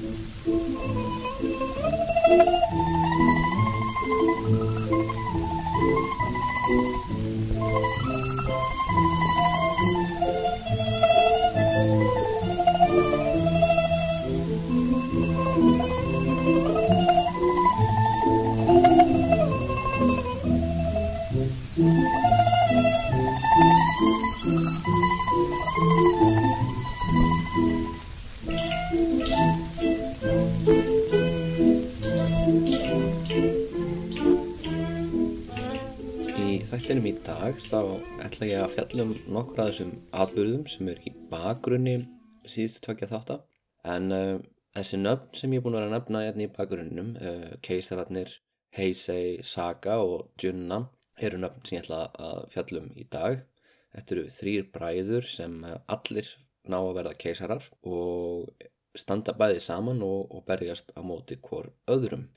Thank you. Ég að fjalla um nokkur af þessum atbyrðum sem er í bakgrunni síðustu tvekja þáttar en uh, þessi nöfn sem ég er búin að vera að nefna hérna í bakgrunninum uh, keisararnir Heisei, Saga og Junna eru nöfn sem ég ætla að fjalla um í dag. Þetta eru þrýr bræður sem uh, allir ná að verða keisarar og standa bæði saman og, og berjast á móti hvort öðrum.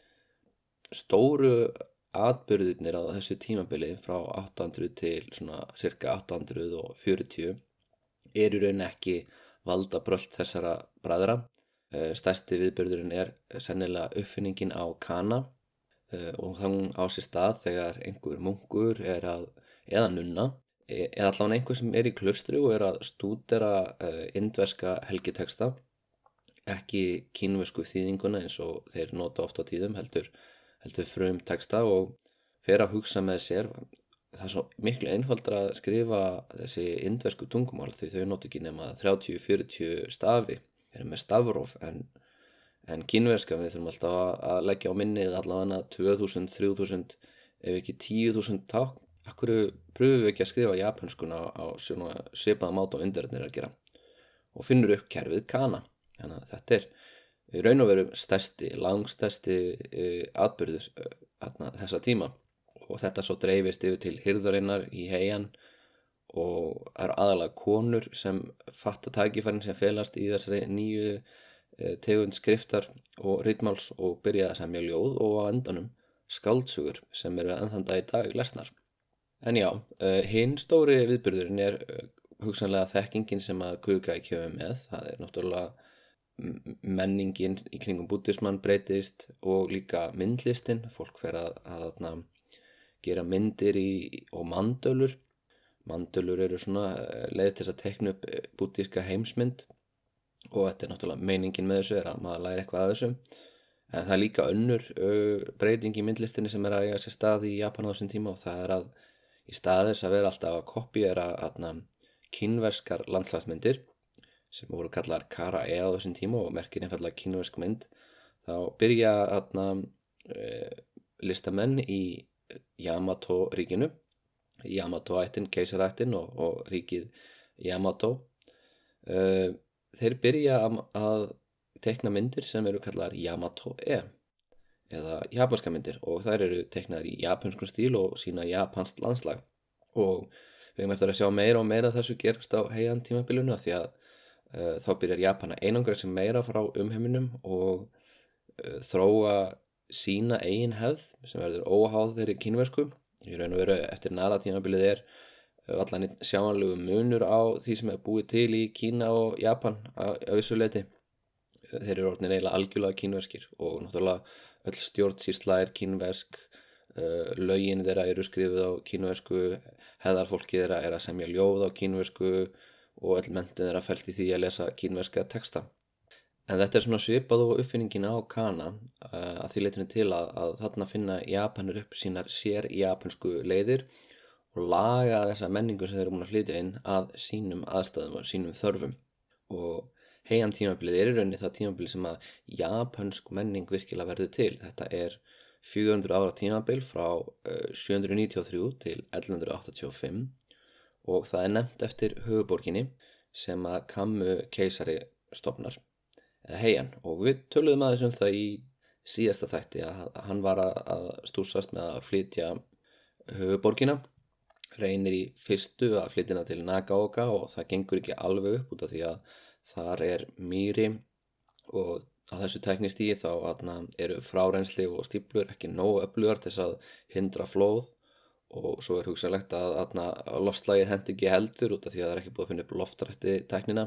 Stóru atbyrðirnir á þessu tímabili frá 800 til svona cirka 840 er í raun ekki valda brölt þessara bræðra. Eh, Stærsti viðbyrðurinn er sennilega uppfinningin á kana eh, og þann á sér stað þegar einhver munkur er að, eða nunna, e- eða allavega einhver sem er í klustri og er að stúdera uh, indverska helgiteksta, ekki kínversku þýðinguna eins og þeir nota oft á tíðum heldur heldur frum texta og fer að hugsa með sér. Það er svo miklu einfaldra að skrifa þessi indversku tungumál því þau nót ekki nema 30-40 stafi. Eru með stafróf en, en kínverska við þurfum alltaf að, leggja á minnið allavega 2000, 3000 ef ekki 10.000 ták Akkur pröfum við ekki að skrifa japanskuna á svipaða máta og undirarnir að gera? Og finnur upp kerfið kana. Þannig að þetta er raun og veru stærsti, langstærsti uh, atbyrður uh, þessa tíma og þetta svo dreifist yfir til hyrðurinnar í heian og er aðalega konur sem fatta tækifærin sem felast í þessari nýju uh, tegund skriftar og rytmáls og byrja að semja ljóð og á endanum skaldsugur sem eru ennþann dag í dag lesnar. En já, hinn stóri viðbyrðurinn er hugsanlega þekkingin sem að kuka í kjöfum með, það er náttúrulega menningin í kringum bútismann breytist og líka myndlistin. Fólk fer að, að, að gera myndir í, og mandölur. Mandölur eru svona eh, leið til að tekna upp eh, bútíska heimsmynd. Og þetta er náttúrulega meiningin með þessu er að maður læri eitthvað af þessu. En það er líka önnur uh, breyting í myndlistinni sem er að eiga sér stað í Japan á þessum tíma og það er að í staðis að vera alltaf að kopjera kynverskar landslagsmyndir sem voru kallar Kara E á þessum tíma og merkir einfallega kynversk mynd þá byrja aðna e, listamenn í Yamato ríkinu Yamato ættin, keisarættin og, og ríkið Yamato. E, þeir byrja að, tekna myndir sem eru kallar Yamato E eða japanska myndir og þær eru teknaðar í japanskun stíl og sína japansk landslag. Og við hefum eftir að sjá meira og meira þessu gerast á heian tímabilinu því að þá byrjar Japana einangra sem meira frá umheiminum og uh, þróa sína eigin hefð sem verður óháð þeirri kynversku í raun og veru eftir næra tímabilið er uh, allan sjáanlegu munur á því sem er búið til í Kína og Japan á, á þessu leiti þeir eru orðinir eiginlega algjörlega kínverskir og náttúrulega öll stjórnsýsla er kínversk. Lögin þeirra eru skrifið á kínversku heðarfólki þeirra er að semja ljóð á kínversku og öll mentin þeirra fælt í því að lesa kínverska texta. En þetta er svona svipað og uppfinningin á Kana uh, að því leytinu til að, að þarna finna Japanur upp sínar sér japansku leiðir og laga þessa menningu sem þeir eru múin að flytja inn að sínum aðstæðum og sínum þörfum. Og heian tímabilið er í rauninni það tímabilið sem að japansk menning virkilega verður til. Þetta er 400 ára tímabil frá uh, 793 til 1185 og það er nefnt eftir höfuborginni sem að Kammu keisari stopnar eða heian og við töluðum aðeins um það í síðasta þætti að hann var að stúsast með að flytja höfuborgina reynir í fyrstu að flytjina til Nagaoka og það gengur ekki alveg upp út af því að þar er mýri og á þessu teknistígi þá eru frárensli og stíplur ekki nógu öflugar til þess að hindra flóð og svo er hugsanlegt að, að, loftslægið hendi ekki heldur út af því að það er ekki búið að finna upp loftrætti tæknina.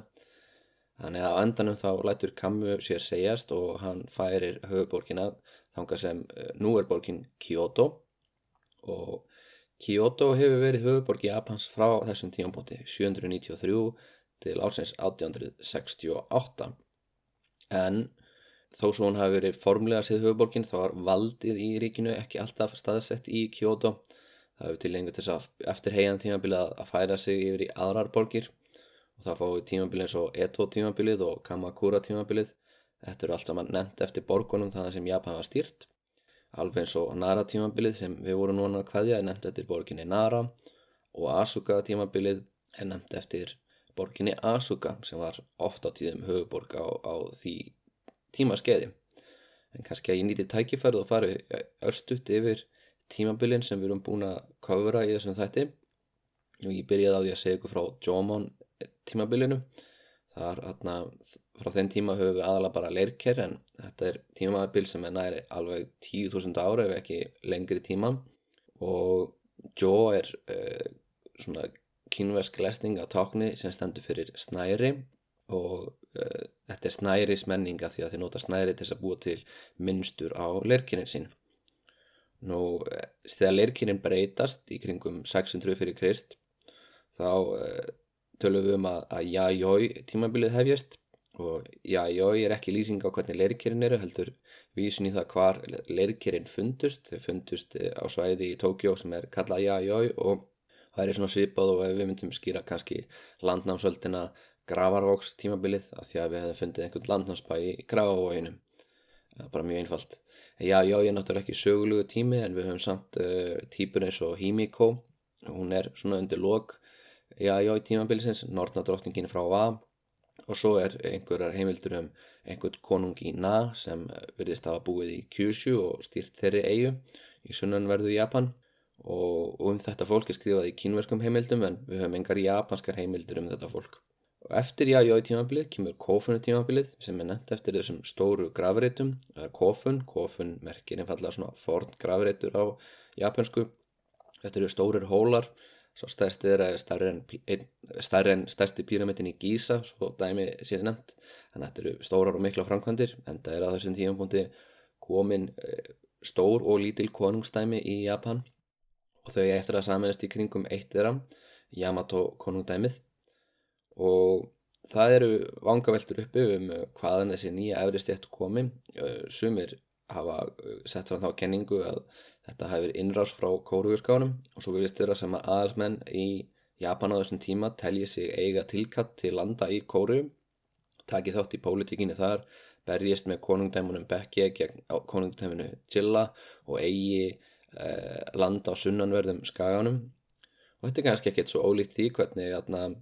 Þannig að á endanum þá lætur Kammu sér segjast og hann færir höfuborgina þanga sem uh, nú er borgin Kyoto. Og Kyoto hefur verið höfuborg Japans frá þessum tímanbóti 793 til ársins 1868 en þó svo hún hafi verið formlega séð höfuborgin þá var valdið í ríkinu ekki alltaf staðsett í Kyoto það hefur til lengur til þess að eftir heian tímabilið að færa sig yfir í aðrar borgir. Og það fái tímabilið eins og Eto tímabilið og Kamakura tímabilið. Þetta eru allt saman nefnt eftir borgunum það sem Japan var stýrt. Alveg eins og Nara tímabilið sem við vorum núna að hvaðja er nefnt eftir borginni Nara. Og Asuka tímabilið er nefnt eftir borginni Asuka sem var ofta á tíðum höfuborg á, á því tímaskeiði en kannski að ég nýti tækifærið og fari örstuðt yfir tímabilin sem við erum búin að kofra í þessum þætti. Og ég byrjaði á því að segja ykkur frá Jomon tímabilinu. Þar atna, frá þenn tíma höfum við aðalega bara leirker en þetta er tímabil sem er næri alveg 10.000 ára ef ekki lengri tíma. Og Jo er uh, svona kynversk lesning á tákni sem stendur fyrir snæri. Og uh, þetta er snæris menninga því að þið nota snæri til að búa til minnstur á leirkinin sín nú uh, þegar leirkinin breytast í kringum 600 fyrir krist þá tölum við um að, að jájói tímabilið hefjast og jájói er ekki lýsing á hvernig leirkerinn eru heldur vísun í það hvar leirkerinn fundust. Þau fundust á svæði í Tókjó sem er kallað jájói og það er svona svipað og við myndum skýra kannski landnámsöldina gravarvóks tímabilið af því að við hefðum fundið einhvern landnámsbæ í gravavóginum bara mjög einfalt jájói er náttúrulega ekki sögulugu tími en við höfum samt uh, típur eins og Himiko. Hún er svona undir lok já, já, í tímabilisins, Nortnadrottningin frá Va og svo er einhverjar heimildur um einhvern konung í Na sem verðist hafa búið í Kyushu og stýrt þeirri eigu í sunnanverðu Japan. Og um þetta fólk er skrifað í kínverskum heimildum en við höfum engar japanskar heimildur um þetta fólk. Eftir jájá í tímabilið kemur Kofun tímabilið sem er nefnt eftir þessum stóru gravreitum, er Kofun, Kofun merkir einfallega svona forn gravreitur á japansku, þetta eru stórir hólar svo stærsti er stærri en, stærsti píramidin í Gísa svo dæmi sér nefnt. Þannig að þetta eru stórar og mikla framkvæmdir en það er á þessum tímapunkti komin eh, stór og lítil konungstæmi í Japan. Og þau eftir að samanast í kringum eitt þeirra Yamato konungdæmið og það eru vangaveltur uppi um hvaðan þessi nýja efri stjætt komi. Sumir hafa sett fram þá kenningu að Þetta hefur innrás frá kóruguskánum og svo vilist vera sem að aðalsmenn í Japan á þessum tíma telji sig eiga tilkatt til landa í kóru, taki þátt í pólitíkinni þar, berjist með konungdæmunum Bekkje gegn konungdæmunu Chilla og eigi eh, landa á sunnanverðum skaganum. Og þetta er kannski ekkert svo ólíkt því hvernig uh,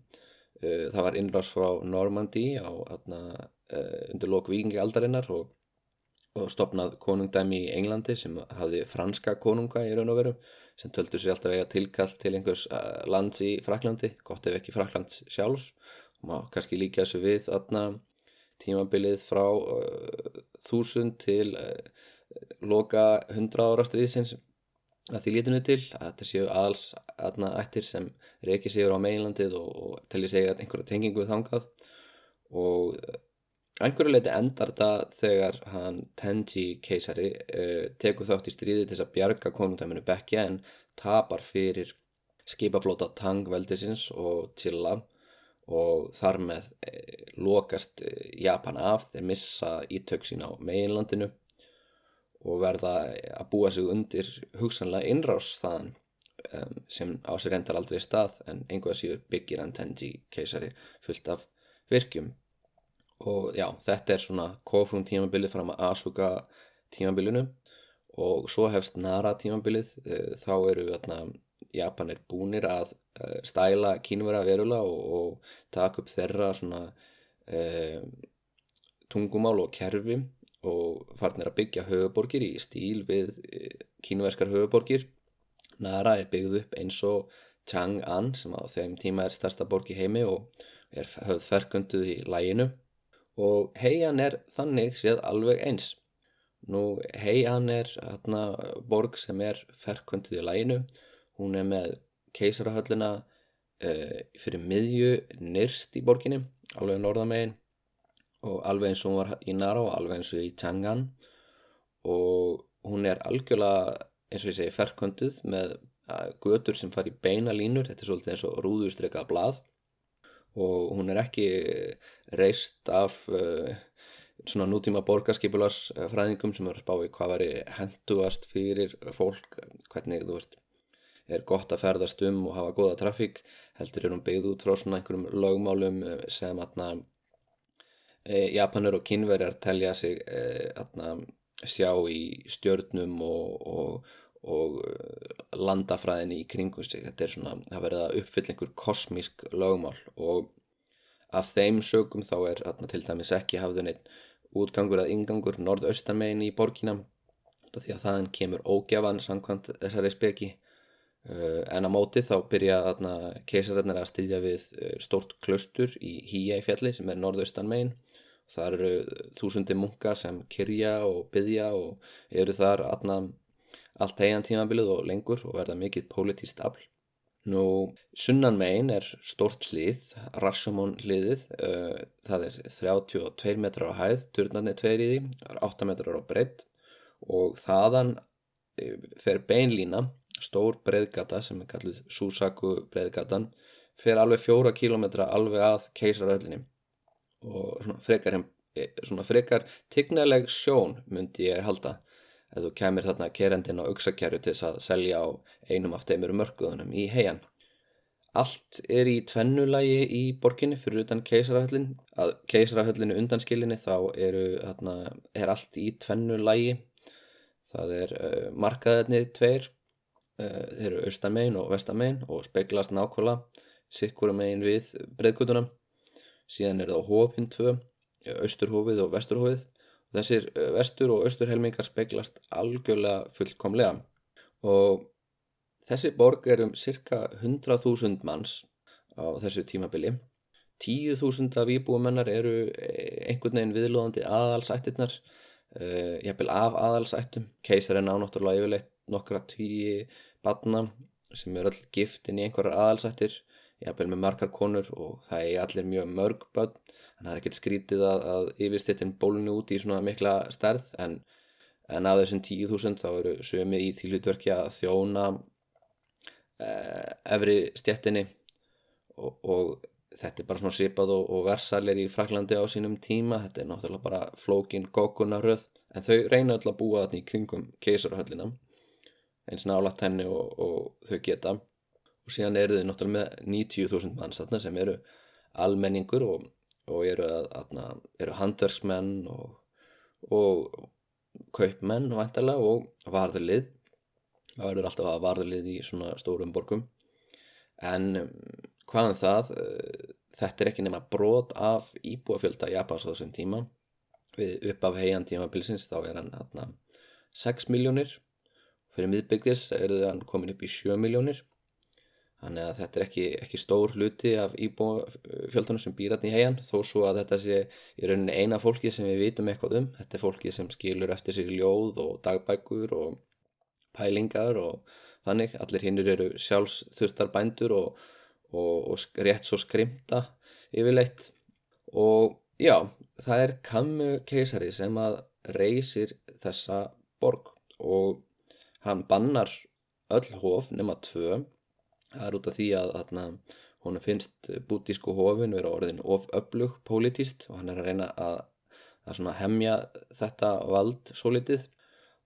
það var innrás frá Normandi á, atna, uh, undir lok vikingi aldarinnar og og stopnað konungdæmi í Englandi sem hafði franska konunga í raun og veru sem töldu sér alltaf eiga tilkall til einhvers uh, lands í Fraklandi, gott ef ekki Fraklands sjálfs. Og maður kannski líka þessu við aðna tímabilið frá uh, þúsund til uh, loka hundra ára stríðsins að því lítinu til að þetta séu alls aðna ættir sem reykir sig á meginlandið og, og telli segja einhverja tengingu þangað. Og einhverju leiti endar þetta þegar hann Tenji keisari uh, tekur þátt í stríði til þess að bjarga konungdæminu Bekkja en tapar fyrir skipaflóta Tang veldisins og Chilla. Og þar með uh, lokast uh, Japan af. Þeir missa ítök sín á meginlandinu og verða að búa sig undir hugsanlega innrás þaðan um, sem á sig reyndar aldrei stað en einhverja síður byggir hann Tenji keisari fullt af virkjum. Og já, þetta er svona Kofun tímabilið fram að Asuka tímabilinu og svo hefst Nara tímabilið eh, þá eru þarna Japanir búnir að eh, stæla kínvera verulega og, og taka upp þeirra svona e, tungumál og kerfi og farnir að byggja höfuborgir í stíl við kínverskar höfuborgir Nara er byggð upp eins og Chang'an sem á þeim tíma er stærsta borg í heimi og er höfð ferkunduð í læginu og heian er þannig séð alveg eins. Nú heian er hérna borg sem er ferkvöndið í læginu, hún er með keisarahöllina uh, fyrir miðju nyrst í borginni, alveg norðamegin og alveg eins og hún var í Nara og alveg eins og í Changan og hún er algjörlega eins og ég segi ferkönduð með götur sem fari beina línur. Þetta er svolítið eins og rúðustrykkað blað. Og hún er ekki reist af uh, svona nútíma borgarskipularsfræðingum sem eru að spá í hvað veri hendugast fyrir fólk hvernig þú veist er gott að ferðast um og hafa goða trafík heldur er hún byggð út frá svona einhverjum lögmálum sem atna, e, Japanur og kynverjar telja sig e, atna, sjá í stjörnum og, og, og uh, landafræðinni í kringum sig. Þetta er svona, það verður að uppfylla einhver kosmísk lögmál og af þeim sögum þá er atna, til dæmis ekki hafðun einn útgangur að ingangur norðaustamegin í borgina því að þaðan kemur ógjafan samkvæmt þessari speki. En á móti þá byrja keisararnir að stýðja við stórt klaustur í Híja í fjalli sem er norðaustamegin Það eru þúsundi munka sem kyrja og byggja og eru þar allt heian tímabilið og lengur og verða mikill pólitíst afl. Nú, sunnan megin er stort hlið, Rashomon hliðið, uh, það er 32 metrar á hæð, turnarnir tveir í því, 8 metrar á breytt og þaðan fer beinlína, stór breyðgata sem er kallið Susaku breyðgatan, fer alveg fjóra kílometra alveg að keisaröðlinni og svona frekar, svona frekar tignaleg sjón myndi ég halda ef þú kemur þarna kerendin á auksakjæru til þess að selja á einum af þeimur mörguðunum í heian. Allt er í tvennulagi í borginni fyrir utan keisarahöllin. Að keisarahöllinu undanskilinni þá eru, þarna, er allt í tvennulagi. Það er uh, markaðarnir tveir, uh, þeir eru austamein og vestamein og speglast nákvæmlega sikkurum megin við breyðkutuna síðan er það hófinn tvö, austurhófið og vesturhófið og þessir eh, vestur og austurhelmingar speglast algjörlega fullkomlega. Og þessi borg er um cirka 100.000 manns á þessu tímabili. 10.000 af íbúumennar eru eh, einhvern veginn viðlóðandi aðalsættirnar uh, jafnvel af aðalsættum. Keisarinn á náttúrulega yfirleitt nokkra tíi badna sem er öll gift inn í einhverjar aðalsættir jafnvel með margar konur og það er allir mjög mörg börn. En það er ekkert skrítið að, að yfirstittin bólinu út í svona mikla stærð en, en að þessum 10.000 þá eru sömi í að þjóna eh, efri stjettinni og, og þetta er bara svona sipað og, og versalir í Fraklandi á sínum tíma. Þetta er náttúrulega bara flókin gókunaröð en þau reyna öll að búa þarna í kringum keisarhöllina eins nálat henni og, og þau geta og síðan eru þið náttúrulega með 90.000 manns þarna sem eru almenningur og, og eru, eru handverksmenn og, og kaupmenn vantarlega og varðlið. Það verður alltaf að varðlið í svona stórum borgum. En hvaðan um það þetta er ekki nema brot af íbúafjölda Japans á þessum tíma. Við upp af heian tíma pilsins þá er hann hérna 6 miljónir fyrir miðbyggðis eru það komin upp í 7 miljónir Þannig að þetta er ekki, ekki stór hluti af íbúfjöldunum sem býr hérna í heian þó svo að þetta sé í rauninni eina fólki sem við vitum eitthvað um. Þetta er fólki sem skilur eftir sig ljóð og dagbækur og pælingar og þannig. Allir hinnur eru sjálfsþurftar bændur og, og, og rétt svo skrimta yfirleitt. Og já, það er Kammu keisari sem að reysir þessa borg og hann bannar öll hóf nema tvö það er út af því að þarna, hún finnst bútísku hofin vera orðin of öflug pólitíst og hann er að reyna að, að hemja þetta vald svo litið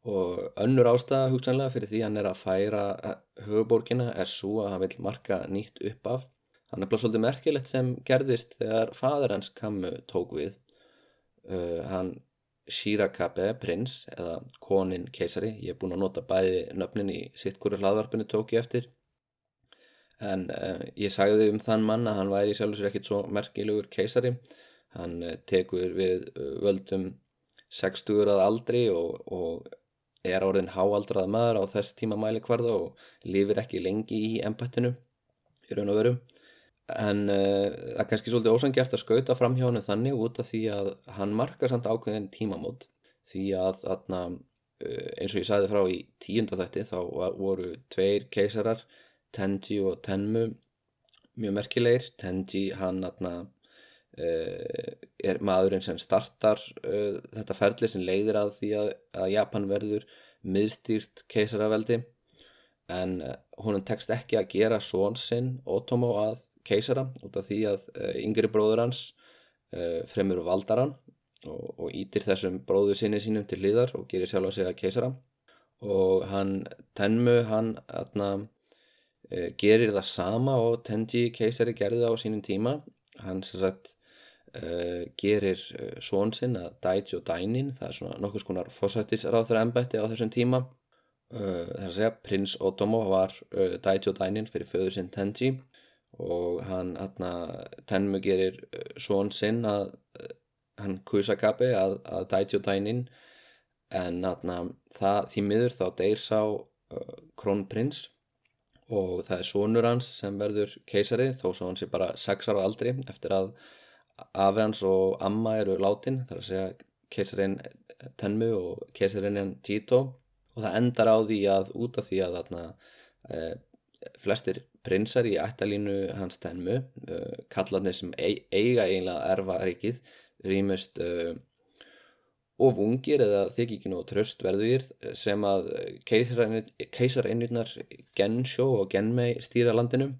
og önnur ástæða hugsanlega fyrir því hann er að færa höfuborgina er svo að hann vil marka nýtt upp af. Hann er bara svolítið merkilegt sem gerðist þegar fadur hans kamu tók við. Uh, hann Shirakabe prins eða konin keisari ég er búin að nota bæði nöfnin í sitt hverju hlaðvarpinu tók ég eftir en uh, ég sagði um þann mann að hann væri sjálfur sér ekkit svo merkilegur keisari. Hann uh, tekur við uh, völdum 60 að aldri og, og er orðin háaldrað maður á þess tíma mæli hverða og lifir ekki lengi í ennbættinu í raun og veru. En það er kannski svolítið ósangjart að skauta fram hjá hann þannig út af því að hann marka samt ákveðin tímamót. Því að þarna, eins og ég sagði frá í tíundu þætti þá voru tveir keisarar Tenji og Tenmu mjög merkilegir. Tenji hann atna, er maðurinn sem startar þetta ferli sem leiðir að því að, að Japan verður miðstýrt keisaraveldi. En húnum tekst ekki að gera són sinn Otomo að keisara út af því að yngri bróður hans fremur valdaran og, og ítir þessum bróðu sinni sínum til liðar og gerir sjálf að segja keisara. Og hann Tenmu hann atna, gerir það sama og Tenji keisari gerði það á sínum tíma. Hann sem sagt e, gerir e, svon sinn að Daiji og Dainin það er svona nokkus konar fósættisráður ennbætti á þessum tíma. E, það er að segja prins Otomo var Daiji og Dainin fyrir föður sinn Tenji og hann atna, Tenmu gerir svon sinn að hann Kusakabe að, að Daiji og Dainin. En atna, það, því miður þá deyr sá uh, krónprins og það er sonur hans sem verður keisari þó svo hann sé bara 6 ára aldri eftir að afi hans og amma eru látin þar að segja keisarin Tenmu og keisarinn Jito og það endar á því að út af því að atna, eh, flestir prinsar í ættalínu hans Tenmu eh, kallarnir sem eiga eiginlega erfa ríkið rýmust uh, of ungir eða ekki nú tröst verður sem að keisareinirnar Gensho og Genmei stýra landinu.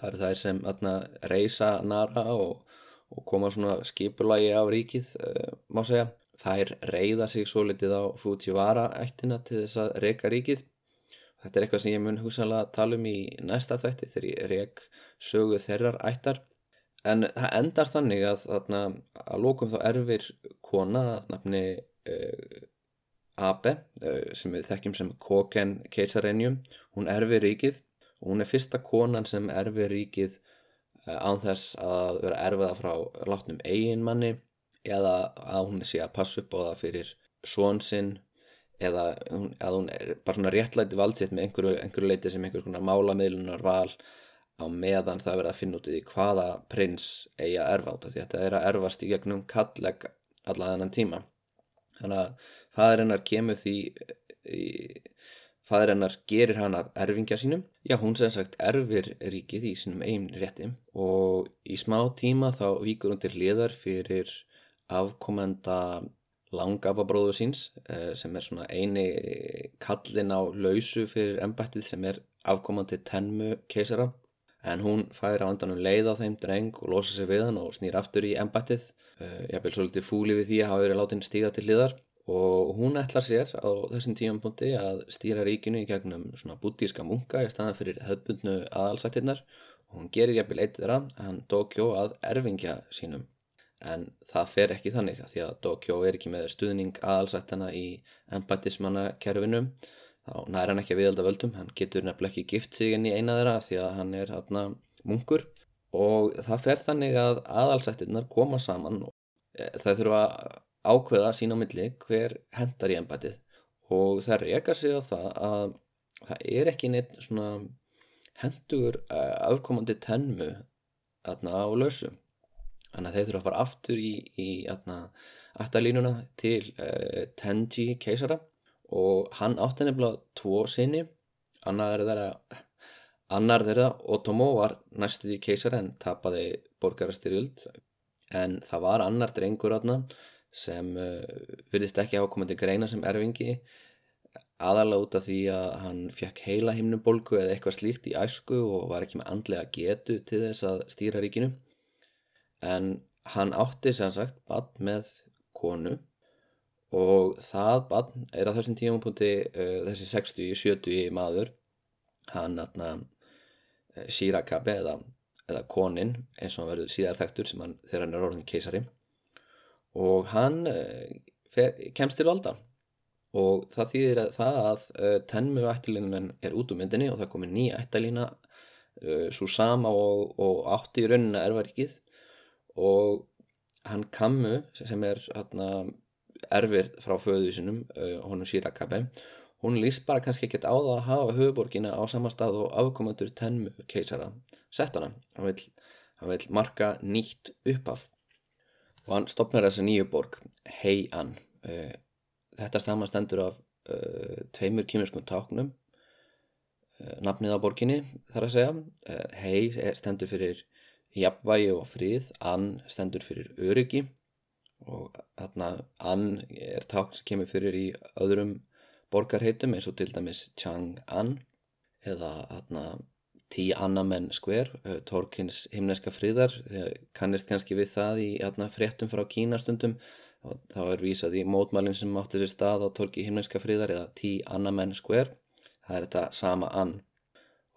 Það eru þær sem atna, reysa Nara og, og koma svona skipulagi á ríkið uh, má segja. Þær reyða sig svo litið á Fujiwara ættina til þess að reyka ríkið. Þetta er eitthvað sem ég mun hugsanlega tala um í næsta þætti þegar ég reyk sögu þeirrar ættar en það endar þannig að þarna að lókum þá erfir kona nafni uh, Abe uh, sem við þekkjum sem Koken Keisarenjum hún erfir ríkið. Og hún er fyrsta konan sem erfir ríkið uh, án þess að vera erfiða frá látnum eiginmanni eða að hún sé að passa upp á það fyrir svonsinn eða að hún er bara svona réttlæti valdsitt með einhverju, einhverju leiti sem einhvers konar málamiðlunar val á meðan það verið að finna út í hvaða prins eigi að erfa át því þetta er að erfast í gegnum kalleg allan þennan tíma. Þannig að fæður hennar kemur því í, fæður hennar gerir hann af erfingja sínum. Já hún sem sagt erfir ríkið í sínum eigin rétti og í smá tíma þá víkur hún til liðar fyrir afkomenda langafabróðu síns eh, sem er svona eini kallin á lausu fyrir ennbættið sem er afkomandi tenmu keisara en hún fær á andanum leið á þeim dreng og losa sig við hann og snýr aftur í embættið. Uh, ég vil svolítið fúli við því að hafa verið látin stíða til liðar og hún ætlar sér á þessum tímanpunti að stýra ríkinu í gegnum svona bútíska munka í staðan fyrir höfbundnu aðalsættirnar. Og hún gerir jafnvel eitt þeirra hann Dokyo að erfingja sínum. En það fer ekki þannig að því að Dokyo er ekki með stuðning aðalsættina í embættismanna kerfinum þá næra hann ekki að viðalda völdum hann getur nefnilega ekki gift sig inn í eina þeirra því að hann er hérna munkur. Og það fer þannig að aðalsættirnar koma saman og e, það þurfa ákveða sín á milli hver hendar í ennbætið og það reyka sig á það að það er ekki neitt svona hendur e, afkomandi tenmu aðna á lausu. Þannig að þeir þurfa að fara aftur í, í aðna aftalínuna til uh, Tenji keisara og hann átti nefnilega tvo sinni annar þeirra annar þeirra, Otomo var næstuði keisar en tapaði borgarastyrjöld. En það var annar drengur átna sem uh, virðist ekki hafa komið til greina sem erfingi aðalega út af því að hann fekk heila himnubolgu eða eitthvað slíkt í æsku og var ekki með andlega getu til þess að stýra ríkinu. En hann átti sem sagt bad með konu og það bann er á þessum tímapunkti uh, þessi 60-70 maður hann aðna uh, Shirakabe eða, eða konin eins og hann verður síðar þekktur sem hann þegar hann er orðin keisari. Og hann uh, fer, kemst til valda. Og það þýðir að það að tenmu ættilínum er út um myndinni og það komir ný ættilína svo sama og, og átti í rauninna erfaríkið og hann kammu sem er hérna erfir frá föðu sinum uh, honum Shirakabe hún líst bara kannski ekkert á það að hafa höfuborgina á sama stað og afkomandur tenmu keisara. Sett hana. Hann vil, hann vil marka nýtt uppaf og hann stopnar þessa nýju borg Heian uh, þetta samanstendur af uh, tveimur kýmurskum táknum nafnið á borginni þar að segja. Hei stendur fyrir jafnvægi og frið, An stendur fyrir öryggi og þarna An er tákn sem kemur fyrir í öðrum borgarheitum eins og til dæmis Chang-an eða þarna Tiananmen Square, uh, Torkins himneska friðar, kannist kannski við það í þarna fréttum frá Kínastundum og þá er vísað í mótmælinn sem átti sér stað á Torki himneska friðar eða Tiananmen Square, það er þetta sama An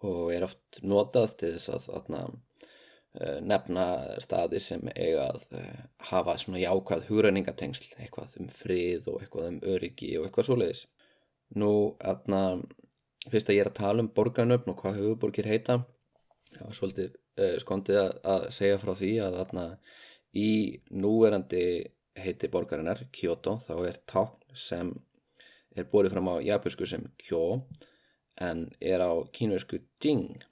og er oft notað til þess að þarna nefna staði sem eiga að uh, hafa svona jákvæð hugræningatengsl, eitthvað um frið og eitthvað um öryggi og eitthvað svoleiðis. Nú, þarna, fyrst að ég er að tala um borgarnöfn og hvað höfuborgir heita, það var svolítið uh, skondið að, að segja frá því að þarna í núverandi heiti borgarinnar, Kyoto, þá er tákn sem er bórið fram á japansku sem Kyo en er á kínversku Jing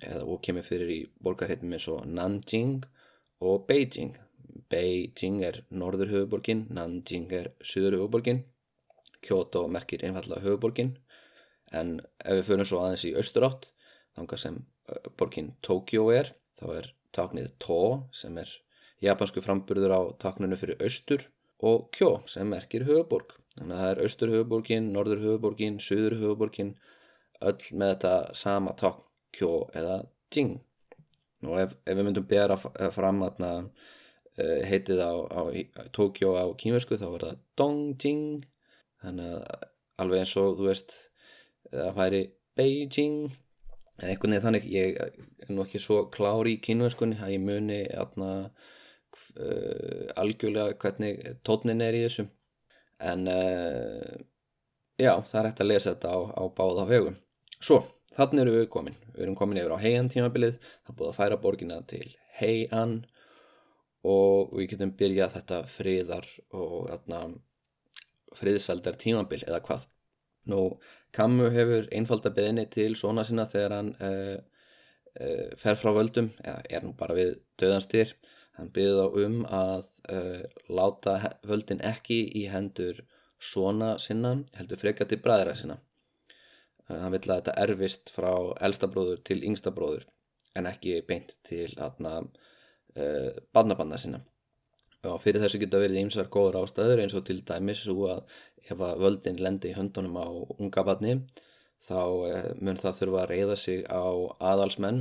eða og kemur fyrir í borgarheitum eins og Nanjing og Beijing. Beijing er norður höfuborgin, Nanjing er söður höfuborgin Kyoto merkir einfallega höfuborgin en ef við förum svo aðeins í austurátt þangar sem borgin Tokyo er þá er taknið To sem er japansku framburður á takninu fyrir austur og Kyo sem merkir höfuborg þannig að það er austur höfuborgin, norður höfuborgin, söður höfuborgin öll með þetta sama takn Kyo eða Jing Nú ef, ef við myndum bera fram aðna heitið á, á Tokyo á kínversku þá er það Dongjing þannig að alveg eins og þú veist það færi Beijing. Eða einhvern veginn þannig ég er nú ekki svo klári í kynvenskunni að ég muni atna, uh, algjörlega hvernig tónin er í þessu. En uh, já það er hægt að lesa þetta á, á báða vegum. Svo þannig eru við komin við erum komin yfir á heian tímabilið það búið að færa borgina til heian og við getum byrjað þetta friðar og atna, friðsaldar tímabil eða hvað. Nú, Kammu hefur einfalda beðinni til svona sinna þegar hann uh, uh, fer frá völdum, eða er nú bara við döðanstyr. Hann byrði þá um að uh, láta völdin ekki í hendur svona sinna, heldur freka til bræðra sinna. Hann vill að þetta erfist frá elsta bróður til yngsta bróður, en ekki beint til barnabanna sinna. Og fyrir þessu geta verið ímsar góður ástæður eins og til dæmis svo að ef að völdin lendi í höndunum á unga barni þá eh, mun það þurfa að reyða sig á aðalsmenn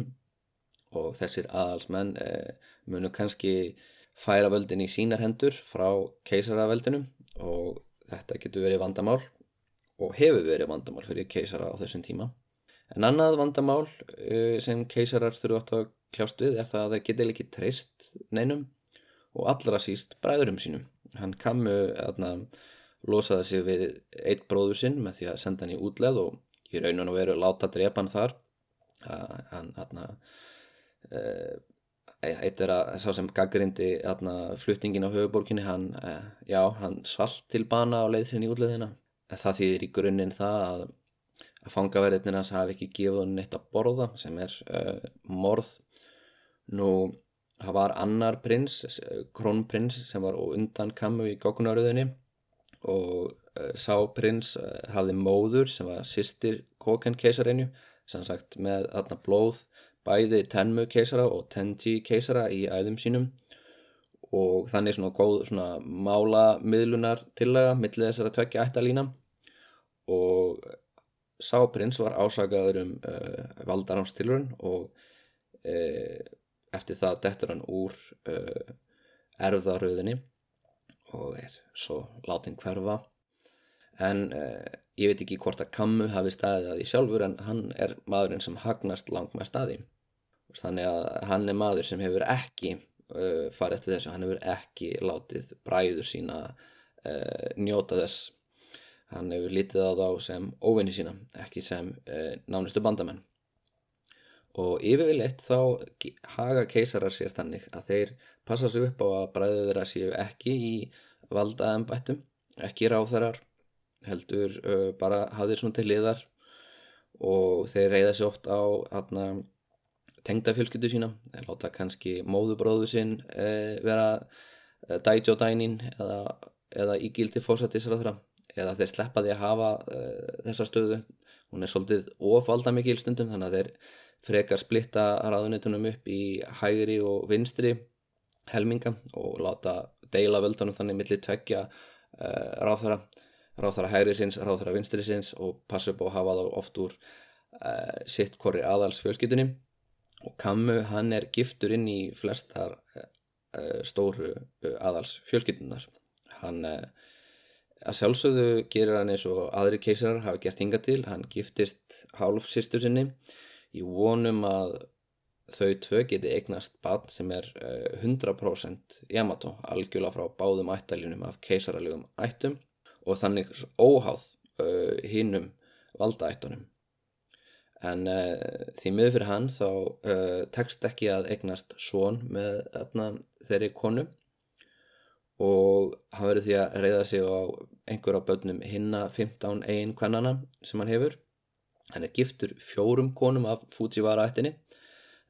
og þessir aðalsmenn eh, munu kannski færa völdin í sínar hendur frá keisaraveldinum og þetta getur verið vandamál og hefur verið vandamál fyrir keisara á þessum tíma. En annað vandamál eh, sem keisarar þurfa átt að kljást við er það að það getur ekki treyst neinum og allra síst bræðurum sínum. Hann kammu aðna losaði sig við eitt bróður sinn með því að senda hann í útleð og í rauninu veru láta drepa hann þar. Hann aðna e, eitt er að sá sem gaggrindi fluttingin á höfuborginni hann, e, já, hann svalt til bana á leið sinni í útleðina. Það þýðir í grunninn það að að fangaverðinir hans hafi ekki gefið hann neitt að borða sem er uh, morð. Nú það var annar prins, krónprins sem var undan kammu í gókunaröðunni og uh, sá prins uh, hafði móður sem var sýstir kóken keisarinu sem sagt með aðna blóð bæði tenmu keisara og tenji keisara í æðum sínum og þannig svona góð svona mála miðlunar tillega millið þessara tvekja ættalína og sá prins var ásakaður um uh, valdarámstilurinn og eftir það dettur hann úr uh, erfðaröðinni og er svo látin hverfa. En uh, ég veit ekki hvort að Kammu hafi staðið að því sjálfur en hann er maðurinn sem hagnast langt með staði þannig að hann er maður sem hefur ekki uh, farið eftir þessu, hann hefur ekki látið bræður sína uh, njóta þess. Hann hefur lítið á þá sem óvinni sína ekki sem uh, nánustu bandamenn. Og yfirleitt þá haga keisarar sér þannig að þeir passa sig upp á að bræður þeirra séu ekki í valdaðanbættum, ekki ráþarar, heldur bara hafðir svona til liðar. Og þeir reyða sér oft á atna, tengda fjölskyldu sína, láta kannski móðubróðu sinn uh, vera uh, dætjó dænin eða, eða ígildi fósættisræðra eða þeir sleppa því að hafa þessa stöðu, hún er svolítið ofalda mikil stundum þannig að þeir frekar splitta ráðunitunum upp í hægri og vinstri helminga og láta deila völdunum þannig millir tveggja uh, ráðhara, ráðhara hægri sinns, ráðhara vinstri sinns og passa upp á að hafa þá oft úr uh, sitt korri aðals fjölskytunni og Kammu hann er giftur inn í flestar uh, stóru aðals fjölskytunar hann að sjálfsögðu gerir hann eins og aðri keisarar hafa gert hinga til. Hann giftist hálf sýstur sinni. Í vonum að þau tvö geti eignast bann sem er 100% Yamato, algjörlega frá báðum ættaljunum af keisaralegum ættum. Og þannig óháð hinnum valdaættunum. En uh, því miður fyrir hann þá uh, tekst ekki að eignast svon með þarna, þeirri konu. Og hann verður því að reyða sig á einhver á börnum hinna 15 eigin kvennana sem hann hefur. Hann er giftur fjórum konum af Fujiwara ættinni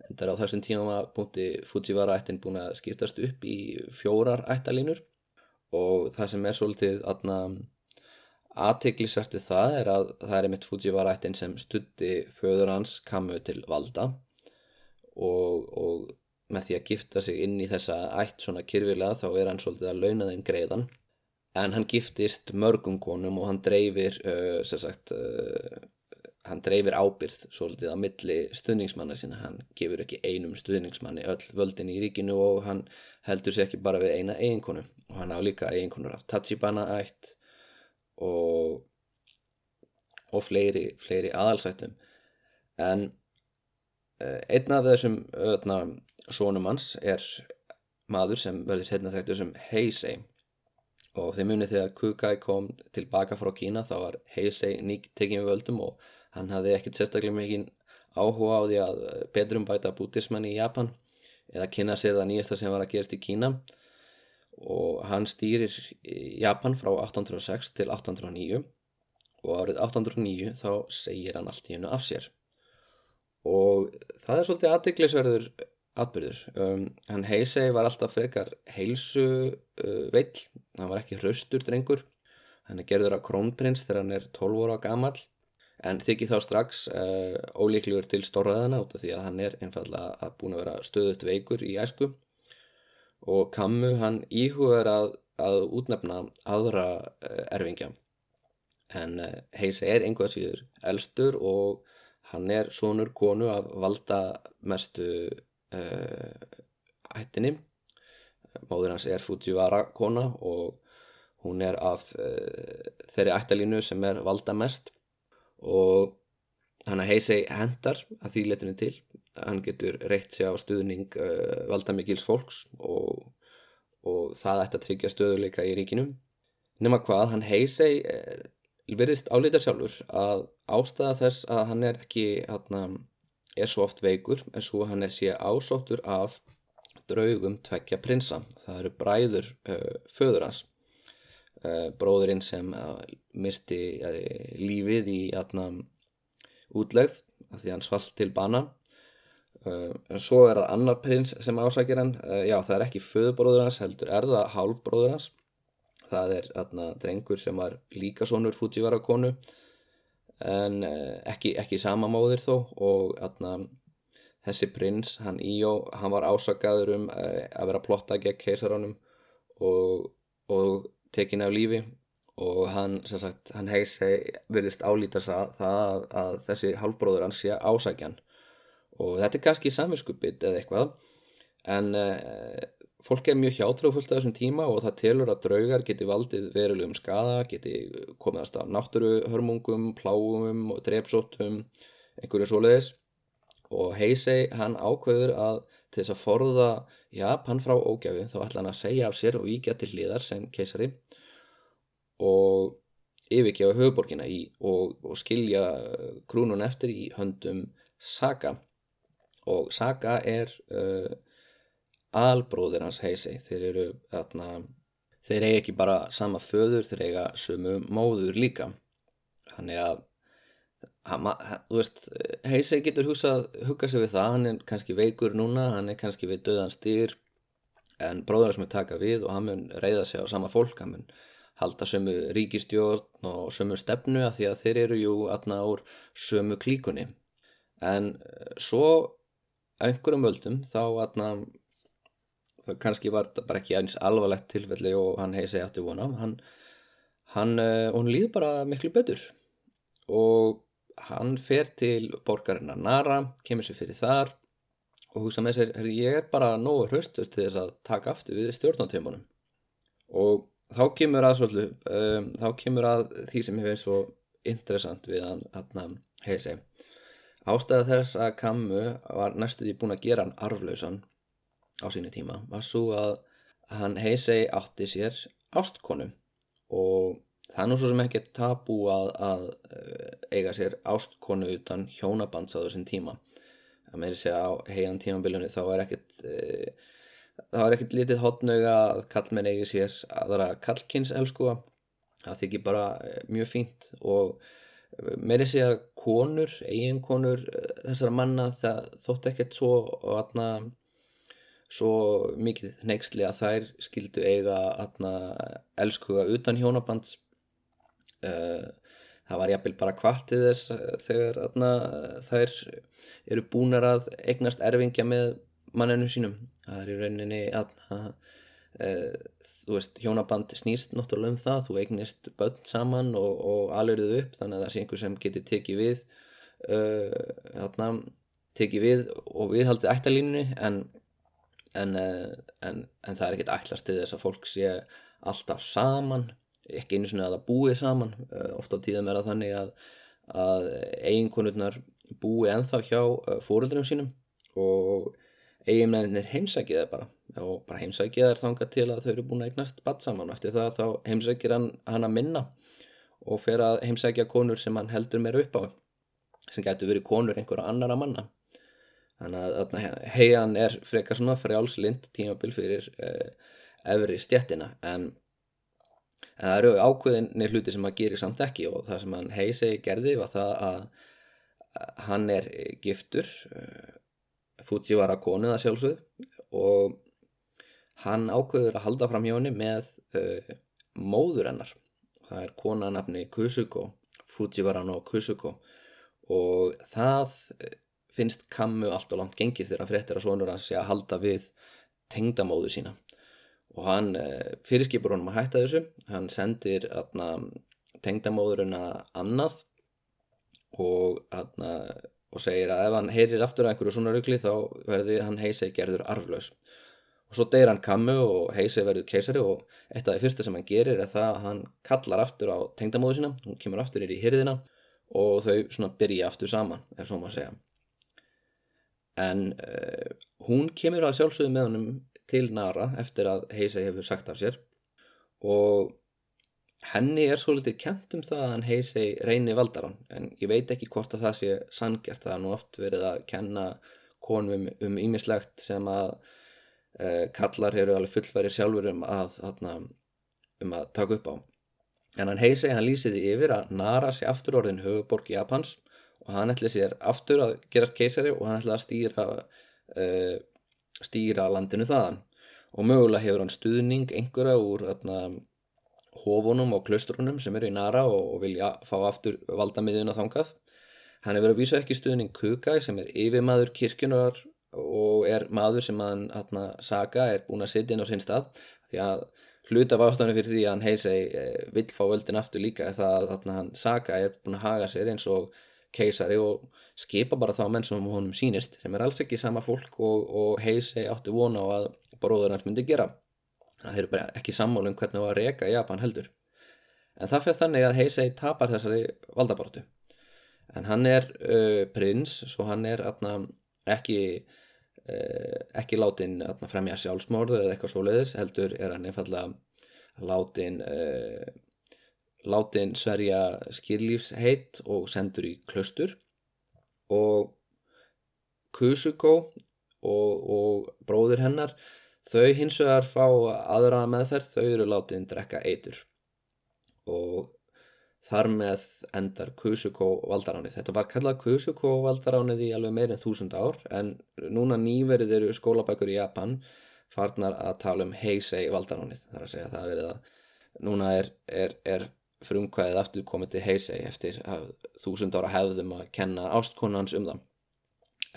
en það er á þessum tíma punkti Fujiwara ættin búin að skiptast upp í fjórar ættalínur og það sem er svolítið aðteglisvertið það er að það er einmitt Fujiwara ættin sem stutti föður hans kamu til valda og, og með því að gifta sig inn í þessa ætt svona kyrfilega þá er hann svolítið að launa þeim greiðan. En hann giftist mörgum konum og hann dreifir uh, sagt uh, hann dreifir ábyrð svolítið á milli stuðningsmanna sína, hann gefur ekki einum stuðningsmanni öll völdin í ríkinu og hann heldur sér ekki bara við eina eiginkonu. Og hann á líka eiginkonur af Tachibana ætt og og fleiri, fleiri aðalsættum en uh, einn af þessum öðna sónum hans er maður sem verður setna þekktur sem Heisei. Og þeim munið þegar Kukai kom tilbaka frá Kína þá var Heisei nýtt tekið við völdum og Hann hafði ekkert sérstaklega mikið áhuga á því að betrum bæta bútismann í Japan eða kynna sér það nýjasta sem var að gerast í Kína. og hann stýrir Japan frá 1806 til 1809 og árið 1809 þá segir hann allt í hennu af sér. Og það er svolítið aðdeglisverður atbyrður. Um, hann heisei var alltaf frekar heilsu uh, veill, hann var ekki hraustur drengur, hann er gerður af krónprins þegar hann er 12 óra gammal en þykir þá strax uh, ólíklegur til stórraðana út af því að hann er einfallega búin að vera stöðut veikur í æsku og Kammu hann íhugaður að, að útnefna aðra uh, erfingja. En uh, Heise er einhvað síður elstur og hann er sonur konu af valda mestu ættinni. Móður hans er Fujiwara kona og hún er af þeirri ættalínu sem er valda mest og hann að heisi hendar að því letinu til. Hann getur reitt sig á stuðning uh, valdamikils fólks og, og það ætti að tryggja stöðuleika í ríkinum nema hvað hann heisi uh, verðist álítar sjálfur að ástæða þess að hann er ekki hana, er svo oft veikur en svo hann er sé ásóttur af draugum tveggja prinsa. Það eru bræður uh, föður hans. Uh, bróðurinn sem uh, misti uh, lífið í atna, útlegð af því hann svalt til bana. En svo er það annar prins sem ásækir hann. Já það er ekki föðbróður hans heldur er það hálfbróður hans. Það er atna, drengur sem var líka sonur Fujiwara konu en ekki, ekki sama móðir þó og atna, þessi prins, hann Íó hann var ásakaður um að vera plotta gegn keisaránum og, og tekin af lífi og hann, sem sagt, hann heisi verðist álítast að, það að þessi halvbróður hans sé ásækjan. Og þetta er kannski saminskupið eða eitthvað en uh, fólk er mjög hjátrúfullt af þessum tíma og það telur að draugar geti valdið verulegum skada, geti komiðast af náttúruhörmungum, plágum og drepsóttum, einhverju svoleiðis. Og heisi hann ákveður að til þess að forða Japan frá ógjafi þá ætla hann að segja af sér og víkja til hliðar sem keisari og yfirgefa höfuborgina í og, og skilja krúnun eftir í höndum Saga og Saga er uh, albróðir hans heisi þeir eru þarna þeir eiga ekki bara sama föður þeir eiga sömu móður líka. Þannig að þú veist, Heisei getur huggað sig við það, hann er kannski veikur núna, hann er kannski við döðan styr en bróður sem er taka við og hann mun reyða sig á sama fólk, hann mun halda sömu ríkistjórn og sömu stefnu að því að þeir eru jú aðna úr sömu klíkunni. En uh, svo einhverjum völdum þá atna, það kannski var þetta bara ekki eins alvarlegt tilfelli og hann hegi segja aftur vona hann, hann, uh, hún líður bara miklu betur. Og hann fer til borgarinnar Nara, kemur sér fyrir þar og hugsa með sér, ég er bara nógu hraustur til þess að taka aftur við stjórnáttímanum og þá kemur að svolítið, um, þá kemur að því sem hefur svo interessant við hann, hann heisi ástæða þess að Kammu var næstuði búin að gera hann arflausan á sínu tíma var svo að hann heisi átti sér ástkonu. Og það er nú svo sem ekki tabú að, að eiga sér ástkonu utan hjónabands á þessum tíma. Að með þess að á heian tímabilinu þá er ekkert e, þá er ekkert litið hotnauga að kallmenn eigi sér aðra kallkynns elskua það þykir bara e, mjög fínt og með þess að konur, eiginkonur e, þessara manna það þótt ekkert svo atna, svo mikið neyksli að þær skildu eiga atna, elskuga utan hjónabands. Það var jafnvel bara kvartið þess eh, þegar atna, þær eru búnar að eignast erfingja með manninu sínum. Það er í rauninni atna, uh, þú veist, hjónaband snýst náttúrulega um það, þú eignist börn saman og, og alvegðu upp þannig að það sé einhver sem getur tekið við uh, atna, tekið við og viðhaldið ættalínunni en, en, en, en það er ekkert ætlast til þess að fólk sé alltaf saman ekki einu svona að það búið saman. Eh, ofta á tíðum er það þannig að, að eiginkonurnar búið enþá hjá eh, fóröldunum sínum og eiginmennir heimsækið er bara. Og bara heimsækið er þanga til að þau eru búin að eignast badd saman. Og eftir það þá heimsækir hann, hann að minna og fer að heimsækja konur sem hann heldur meira upp á sem getur verið konur einhverja annara manna. Þannig að heian er frekar svona frjálslind tímabil fyrir eh, efri stjettina en en það eru ákveðinni hluti sem maður gerir samt ekki og það sem hann heisegi gerði var það að hann er giftur eh, Fujiwara konuða sjálfsög og hann ákveður að halda fram hjá henni með uh, móður hennar. Það er konanafni Kusuko Fujiwara no Kusuko. Og það finnst kammu allt og langt gengið þegar hann fréttir að sonur hans sé að halda við tengdamóðu sína. Og hann eh, fyrirskipur honum að hætta þessu. Hann sendir atna, tengdamóðurina annað og, atna, og segir að ef hann heyrir aftur að einhverju svona ruggli þá verði hann heisei gerður arflaus. Og svo deyir hann kammu og heisei verður keisari og eitt af því fyrsta sem hann gerir er það að hann kallar aftur á tengdamóðu sína. Hún kemur aftur inn í hyrðina og þau svona byrja aftur saman ef svo maður segja. En uh, hún kemur að sjálfsögðu með honum til Nara eftir að Heisei hefur sagt af sér og henni er svo litið kent um það að hann Heisei reyni valdaran en ég veit ekki hvort að það sé sangjart það er nú oft verið að kenna konum um ímislegt sem að uh, kallar eru alveg fullverið sjálfur um að, að, um að taka upp á. En hann Heisei hann lýsiði yfir að Nara sé aftur orðin höfuborg Japans og hann ætli sér aftur að gerast keisari og hann ætli að stýra uh, stýra landinu þaðan. Og mögulega hefur hann stuðning einhverja úr þarna, hofunum og klaustrunum sem eru í Nara og, og vilja fá aftur valdamiðuna þangað. Hann hefur að vísa ekki stuðning Kukai sem er yfirmaður kirkjunar og er maður sem hann þarna, Saga er búin að sitja inn á sinn stað því að hluta af ástafinu fyrir því að hann heisei eh, vill fá völdin aftur líka það að hann Saga er búin að haga sér eins og keisari og skipa bara þá menn sem honum sínist sem er alls ekki sama fólk og, og heisi áttu vona á að bróður hans myndi gera það eru bara ekki sammálu um hvernig það var að reyka Japan heldur. En það fyrir þannig að heisi tapar þessari valdabortu en hann er uh, prins svo hann er atna, ekki uh, ekki látin atna, fremja sjálfsmórðu eða eitthvað svo leiðis heldur er hann einfallega látin uh, látin sverja skýrlífsheit og sendur í klöstur og Kusuko og, og bróður hennar þau hins vegar fá aðra meðferð, þau eru látin drekka eitur og þar með endar Kusuko valdaránið. Þetta var kallað Kusuko valdaránið í alveg meirinn þúsund ár en núna nýverið eru skólabækur í Japan farnar að tala um Heisei valdaránið. Það er að segja að það verið að núna er, er, er frumkvæðið aftur komið til Heisei eftir þúsund ára hefðum að kenna ástkonans um það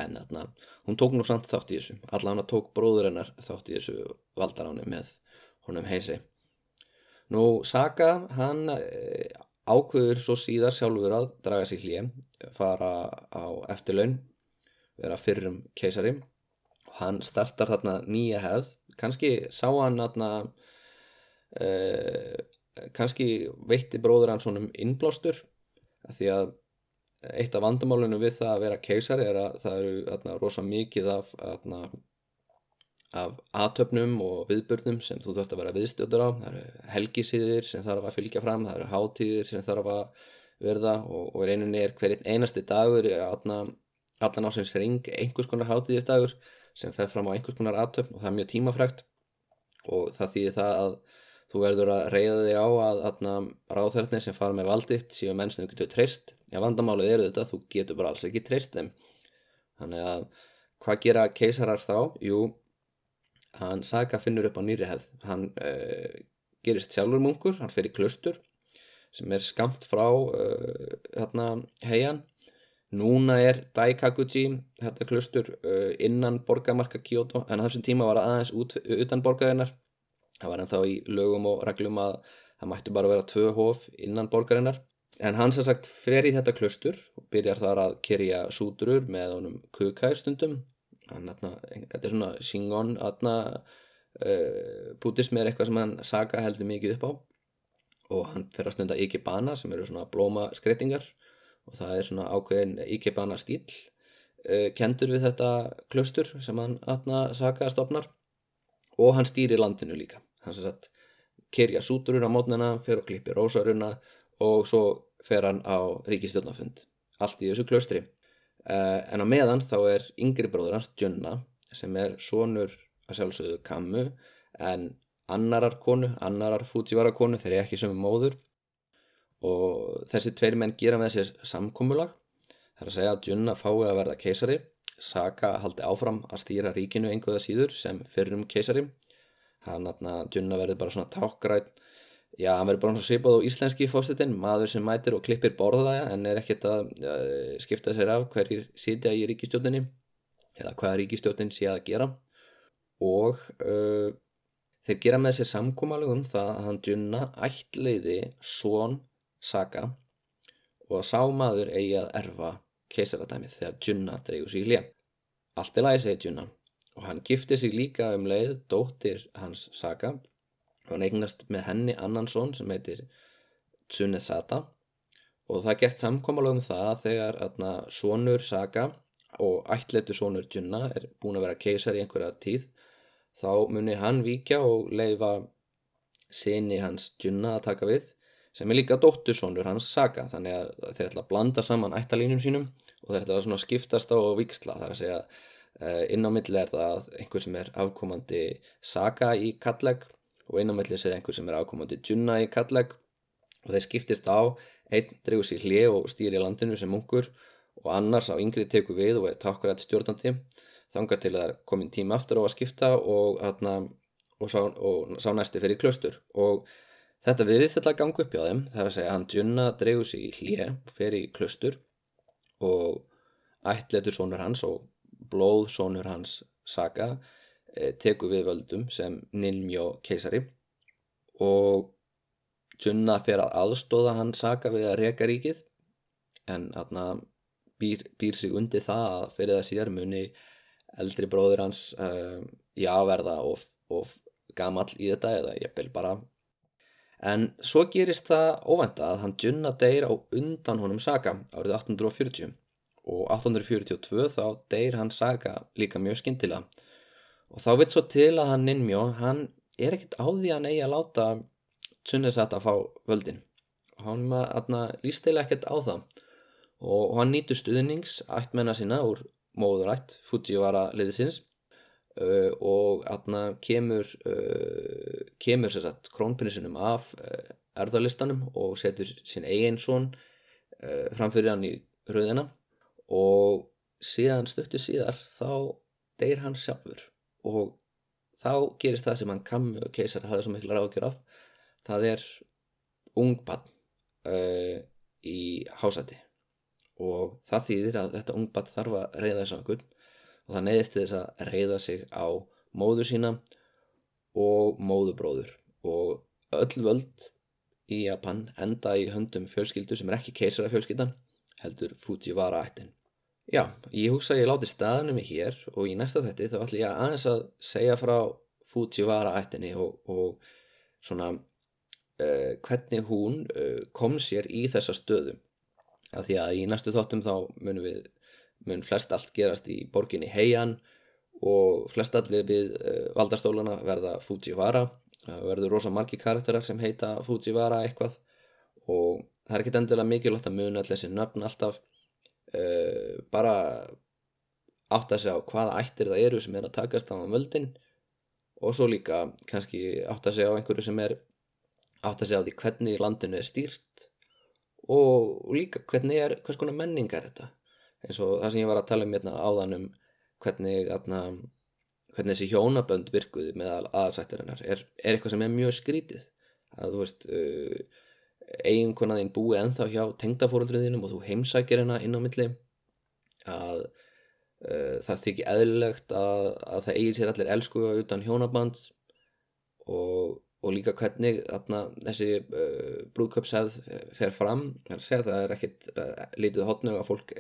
en þarna, hún tók nú samt þátt í þessu. Allan hann tók bróður hennar þátt í þessu valdaráni með honum heisi. Nú Saga hann e, ákveður svo síðar sjálfur að draga sig hlýja fara á eftirlaun vera fyrrum keisari. Og hann startar þarna nýja hefð. Kannski sá hann þarna e, kannski veitti bróður hann svonum innblástur því að eitt af vandamálunum við það að vera keisari er að það eru rosa mikið af, atna, af aðtöfnum og viðbörnum sem þú þurft að vera viðstjóður á. Það eru helgisíðir sem þarf að fylgja fram það eru hátíðir sem þarf að verða og, og reyninni er hverjinn einasti dagur atna, allan ásins ring einhvers konar hátíðistagur sem fer fram á einhvers konar aðtöfn og það er mjög tímafrægt og það þýðir það að þú verður að reyða þig á að, ráðverðnir sem fara með valditt séu menn sem þú getur treyst Já, vandamálið eru þetta, þú getur bara alls ekki treyst þeim. Þannig að hvað gera keisarar þá? Jú, hann Saga finnur upp á nýri hefð. Hann uh, gerist sjálfur munkur, hann fer í klustur sem er skamt frá uh, hérna heian. Núna er Daikakuji, þetta klustur, uh, innan borgamarka Kyoto, en þessum tíma var það aðeins út, utan borgarinnar. Það var ennþá í lögum og reglum að það mættu bara vera tvö hof innan borgarinnar En hann sem sagt fer í þetta klustur og byrjar þar að kerja sútrur með honum kukæð stundum. Hann, atna, þetta er svona Shingon, uh, buddhism er eitthvað sem hann saga heldur mikið upp á. Og hann fer að stunda Ikebana sem eru svona blóma skreitingar og það er svona ákveðin Ikebana stíl. Uh, kendur við þetta klustur sem hann atna, saga stopnar og hann stýrir landinu líka. Hann sem sagt kerja sútrur á mótnina, fer og klippir rósaruna og svo fer hann á ríkistjórnafund allt í þessu klöstri uh, en á meðan þá er yngri bróður hans Jönna sem er sonur að sjálfsögðu Kammu en annarar konu, annarar Fujiwara konu þeir eru ekki sem móður. Og þessi tveir menn gera með sér samkómulag það er að segja að Jönna fái að verða keisari. Saka haldi áfram að stýra ríkinu einhverða síður sem fyrrum keisari. Hann að Jönna verður bara svona tákgrætt Já, hann verður bara svona svipað á íslenski fósitinn, maður sem mætir og klippir borðaða en er ekkert að uh, skipta sér af hverjir sitja í ríkistjótinni eða hvaða ríkistjótin sé að gera og uh, þeir gera með sér samkómalug um það að hann djunna ættleiði svon saga og að sá maður eigi að erfa keisaradæmið þegar djunna dreigur sig í lið. Allt er læg, segir djunna og hann gifti sig líka um leið dóttir hans saga hann eignast með henni annan són sem heitir Tsunesata og það gert samkómalögum það þegar atna, sonur Saga og ættleitu sonur Junna er búin að vera keisar í einhverja tíð þá muni hann víkja og leifa sinni hans Junna að taka við sem er líka dóttursonur hans Saga þannig að þeir ætla að blanda saman ættalínum sínum og þeir ætla að skiptast á viksla þar að segja inn á milli er það einhver sem er afkomandi Saga í kalleg og einamællis er einhver sem er ákomandi djunna í kalleg og þeir skiptist á einn dregur sér hlið og stýr í landinu sem munkur og annars á yngri teku við og er takkurætt stjórnandi. Þangar til að komin tíma aftur á að skipta og, atna, og, sá, og sá næsti fyrir klöstur og þetta viðist þetta gangu upp hjá þeim. Það er að segja hann djunna dregur sér í hlið í klöstur og ættletur sónur hans og blóð sónur hans saga teku við völdum sem Ninmjó keisari og Junna fer að aðstóða hann Saka við að reka ríkið en aðna býr, býr sig undir það að fyrir það síðar muni eldri bróður hans uh, jáverða og, og gamall í þetta eða ég bel bara. En svo gerist það óvenda að hann Junna deyr á undan honum Saka árið 1840 og 1842 þá deyr hann Saka líka mjög skindilega og þá veit svo til að hann Ninmjó hann er ekkert á því að hann eigi að láta Tsunesat að fá völdin. Og hann líst eða ekkert á það. Og hann nýtur stuðnings ættmenna sína úr móðurætt Fujiwara liðisins uh, og hann kemur uh, kemur sérsagt krónprinsinum af uh, erðarlistanum og setur sín eigin són uh, framfyrir hann í rauðina og síðan stöttu síðar þá deyr hann sjálfur og þá gerist það sem hann kammi og keisar hafði svo miklu ráðgjör af. Það er ungbann uh, í hásæti. Og það þýðir að þetta ungbatt þarf að reyða þess að gull og það neyðist þess að reyða sig á móður sína og móðubróður og öll völd í Japan enda í höndum fjölskyldu sem er ekki keisara fjölskyldan heldur Fujiwara ættin Já, ég hugsa að ég láti staðnum mig hér og í næsta þetti þá ætlum ég aðeins að segja frá Fujiwara ættinni og, og svona uh, hvernig hún uh, kom sér í þessa stöðu. Af því að í næstu þáttum þá munum við mun flest allt gerast í borginni Heian og flest allir við uh, valdarstólana verða Fujiwara. Það verður rosa margi karakterar sem heita Fujiwara eitthvað og það er ekkert endilega mikilvægt að muna allir þessi nöfn alltaf uh, bara átt að segja á hvaða ættir það eru sem er að takast á völdin og svo líka kannski átt að segja á einhverju sem er átt að segja á því hvernig landinu er stýrt og líka hvernig er, hvers konar menning er þetta. Eins og það sem ég var að tala um hérna áðan um hvernig, atna, hvernig þessi hjónabönd virkuði með aðalsættirinnar er, er eitthvað sem er mjög skrítið. Að þú veist uh, eiginkonaðinn búi enþá hjá tengdafóröldriðinum og þú heimsækir hennar inn á milli að uh, það þykir eðlilegt að, að það eigi sér allir elskuga utan hjónaband og og líka hvernig þarna, þessi uh, brúðköpsæð fer fram. Það er ekkit lítið hotnög að fólk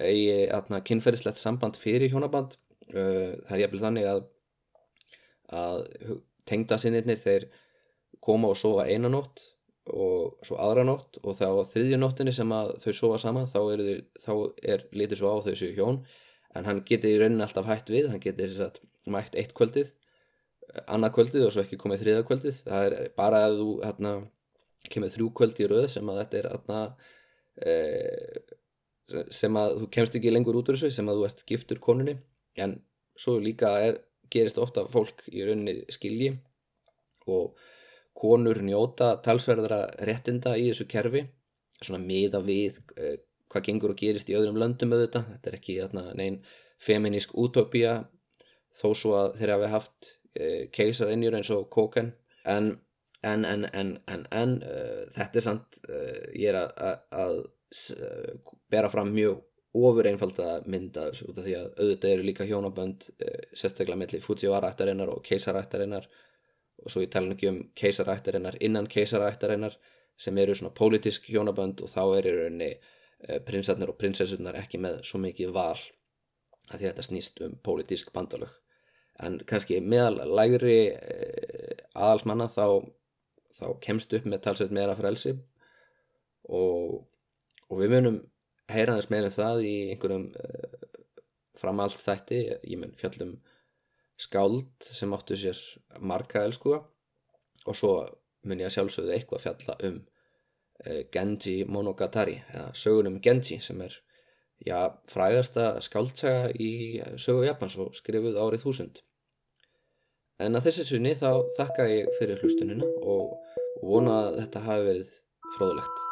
eigi kynferðislegt samband fyrir hjónaband. Uh, það er jæfnilega þannig að, að tengda sinnirnir þeir koma og sofa einanótt og svo aðra nótt og þá þriðju nóttinni sem þau sofa saman þá er, þá er lítið svo á þau séu hjón. En hann geti í rauninni alltaf hætt við hann geti þess að mætt eitt kvöldið annað kvöldið og svo ekki komið þriða kvöldið. Það er bara að þú hérna, kemur þrjú kvöld í rauð sem að þetta er hérna, e, sem að þú kemst ekki lengur út úr þessu sem að þú ert giftur konunni. En svo líka er, gerist ofta fólk í rauninni skilji og konur njóta talsverðara réttinda í þessu kerfi. Svona miða við e, hvað gengur og gerist í öðrum löndum auðvitað, þetta er ekki hérna, neinn feminísk útópía þó svo að þeir hafi haft Eh, keisar innjur eins og kóken en, en, en, en uh, þetta er samt uh, ég er að, að bera fram mjög ofur einfalda mynda þessu því að auðvitað eru líka hjónabönd sérstaklega melli Fujiwara-ættarinnar og keisarættarinnar og svo ég tala ekki um keisarættarinnar innan keisarættarinnar sem eru svona pólitísk hjónabönd og þá er í rauninni prinsarnir og prinsessunar ekki með svo mikið val að því að þetta snýst um pólitísk bandalög. En kannski meðal lægri eh, aðalsmanna þá, þá kemst upp með talsett meira frelsi. Og, og við munum heyra þess meðan um það í einhverjum uh, framall þætti, ég mun fjallum skáld sem áttu sér marka elskuga og svo mun ég að sjálfsögðu eitthvað fjalla um uh, Genji Monogatari eða sögunum Genji sem er já, frægasta skáldsaga í sögu Japans og skrifuð árið þúsund En að þessi sunni þá þakka ég fyrir hlustunina og vona að þetta hafi verið fróðlegt.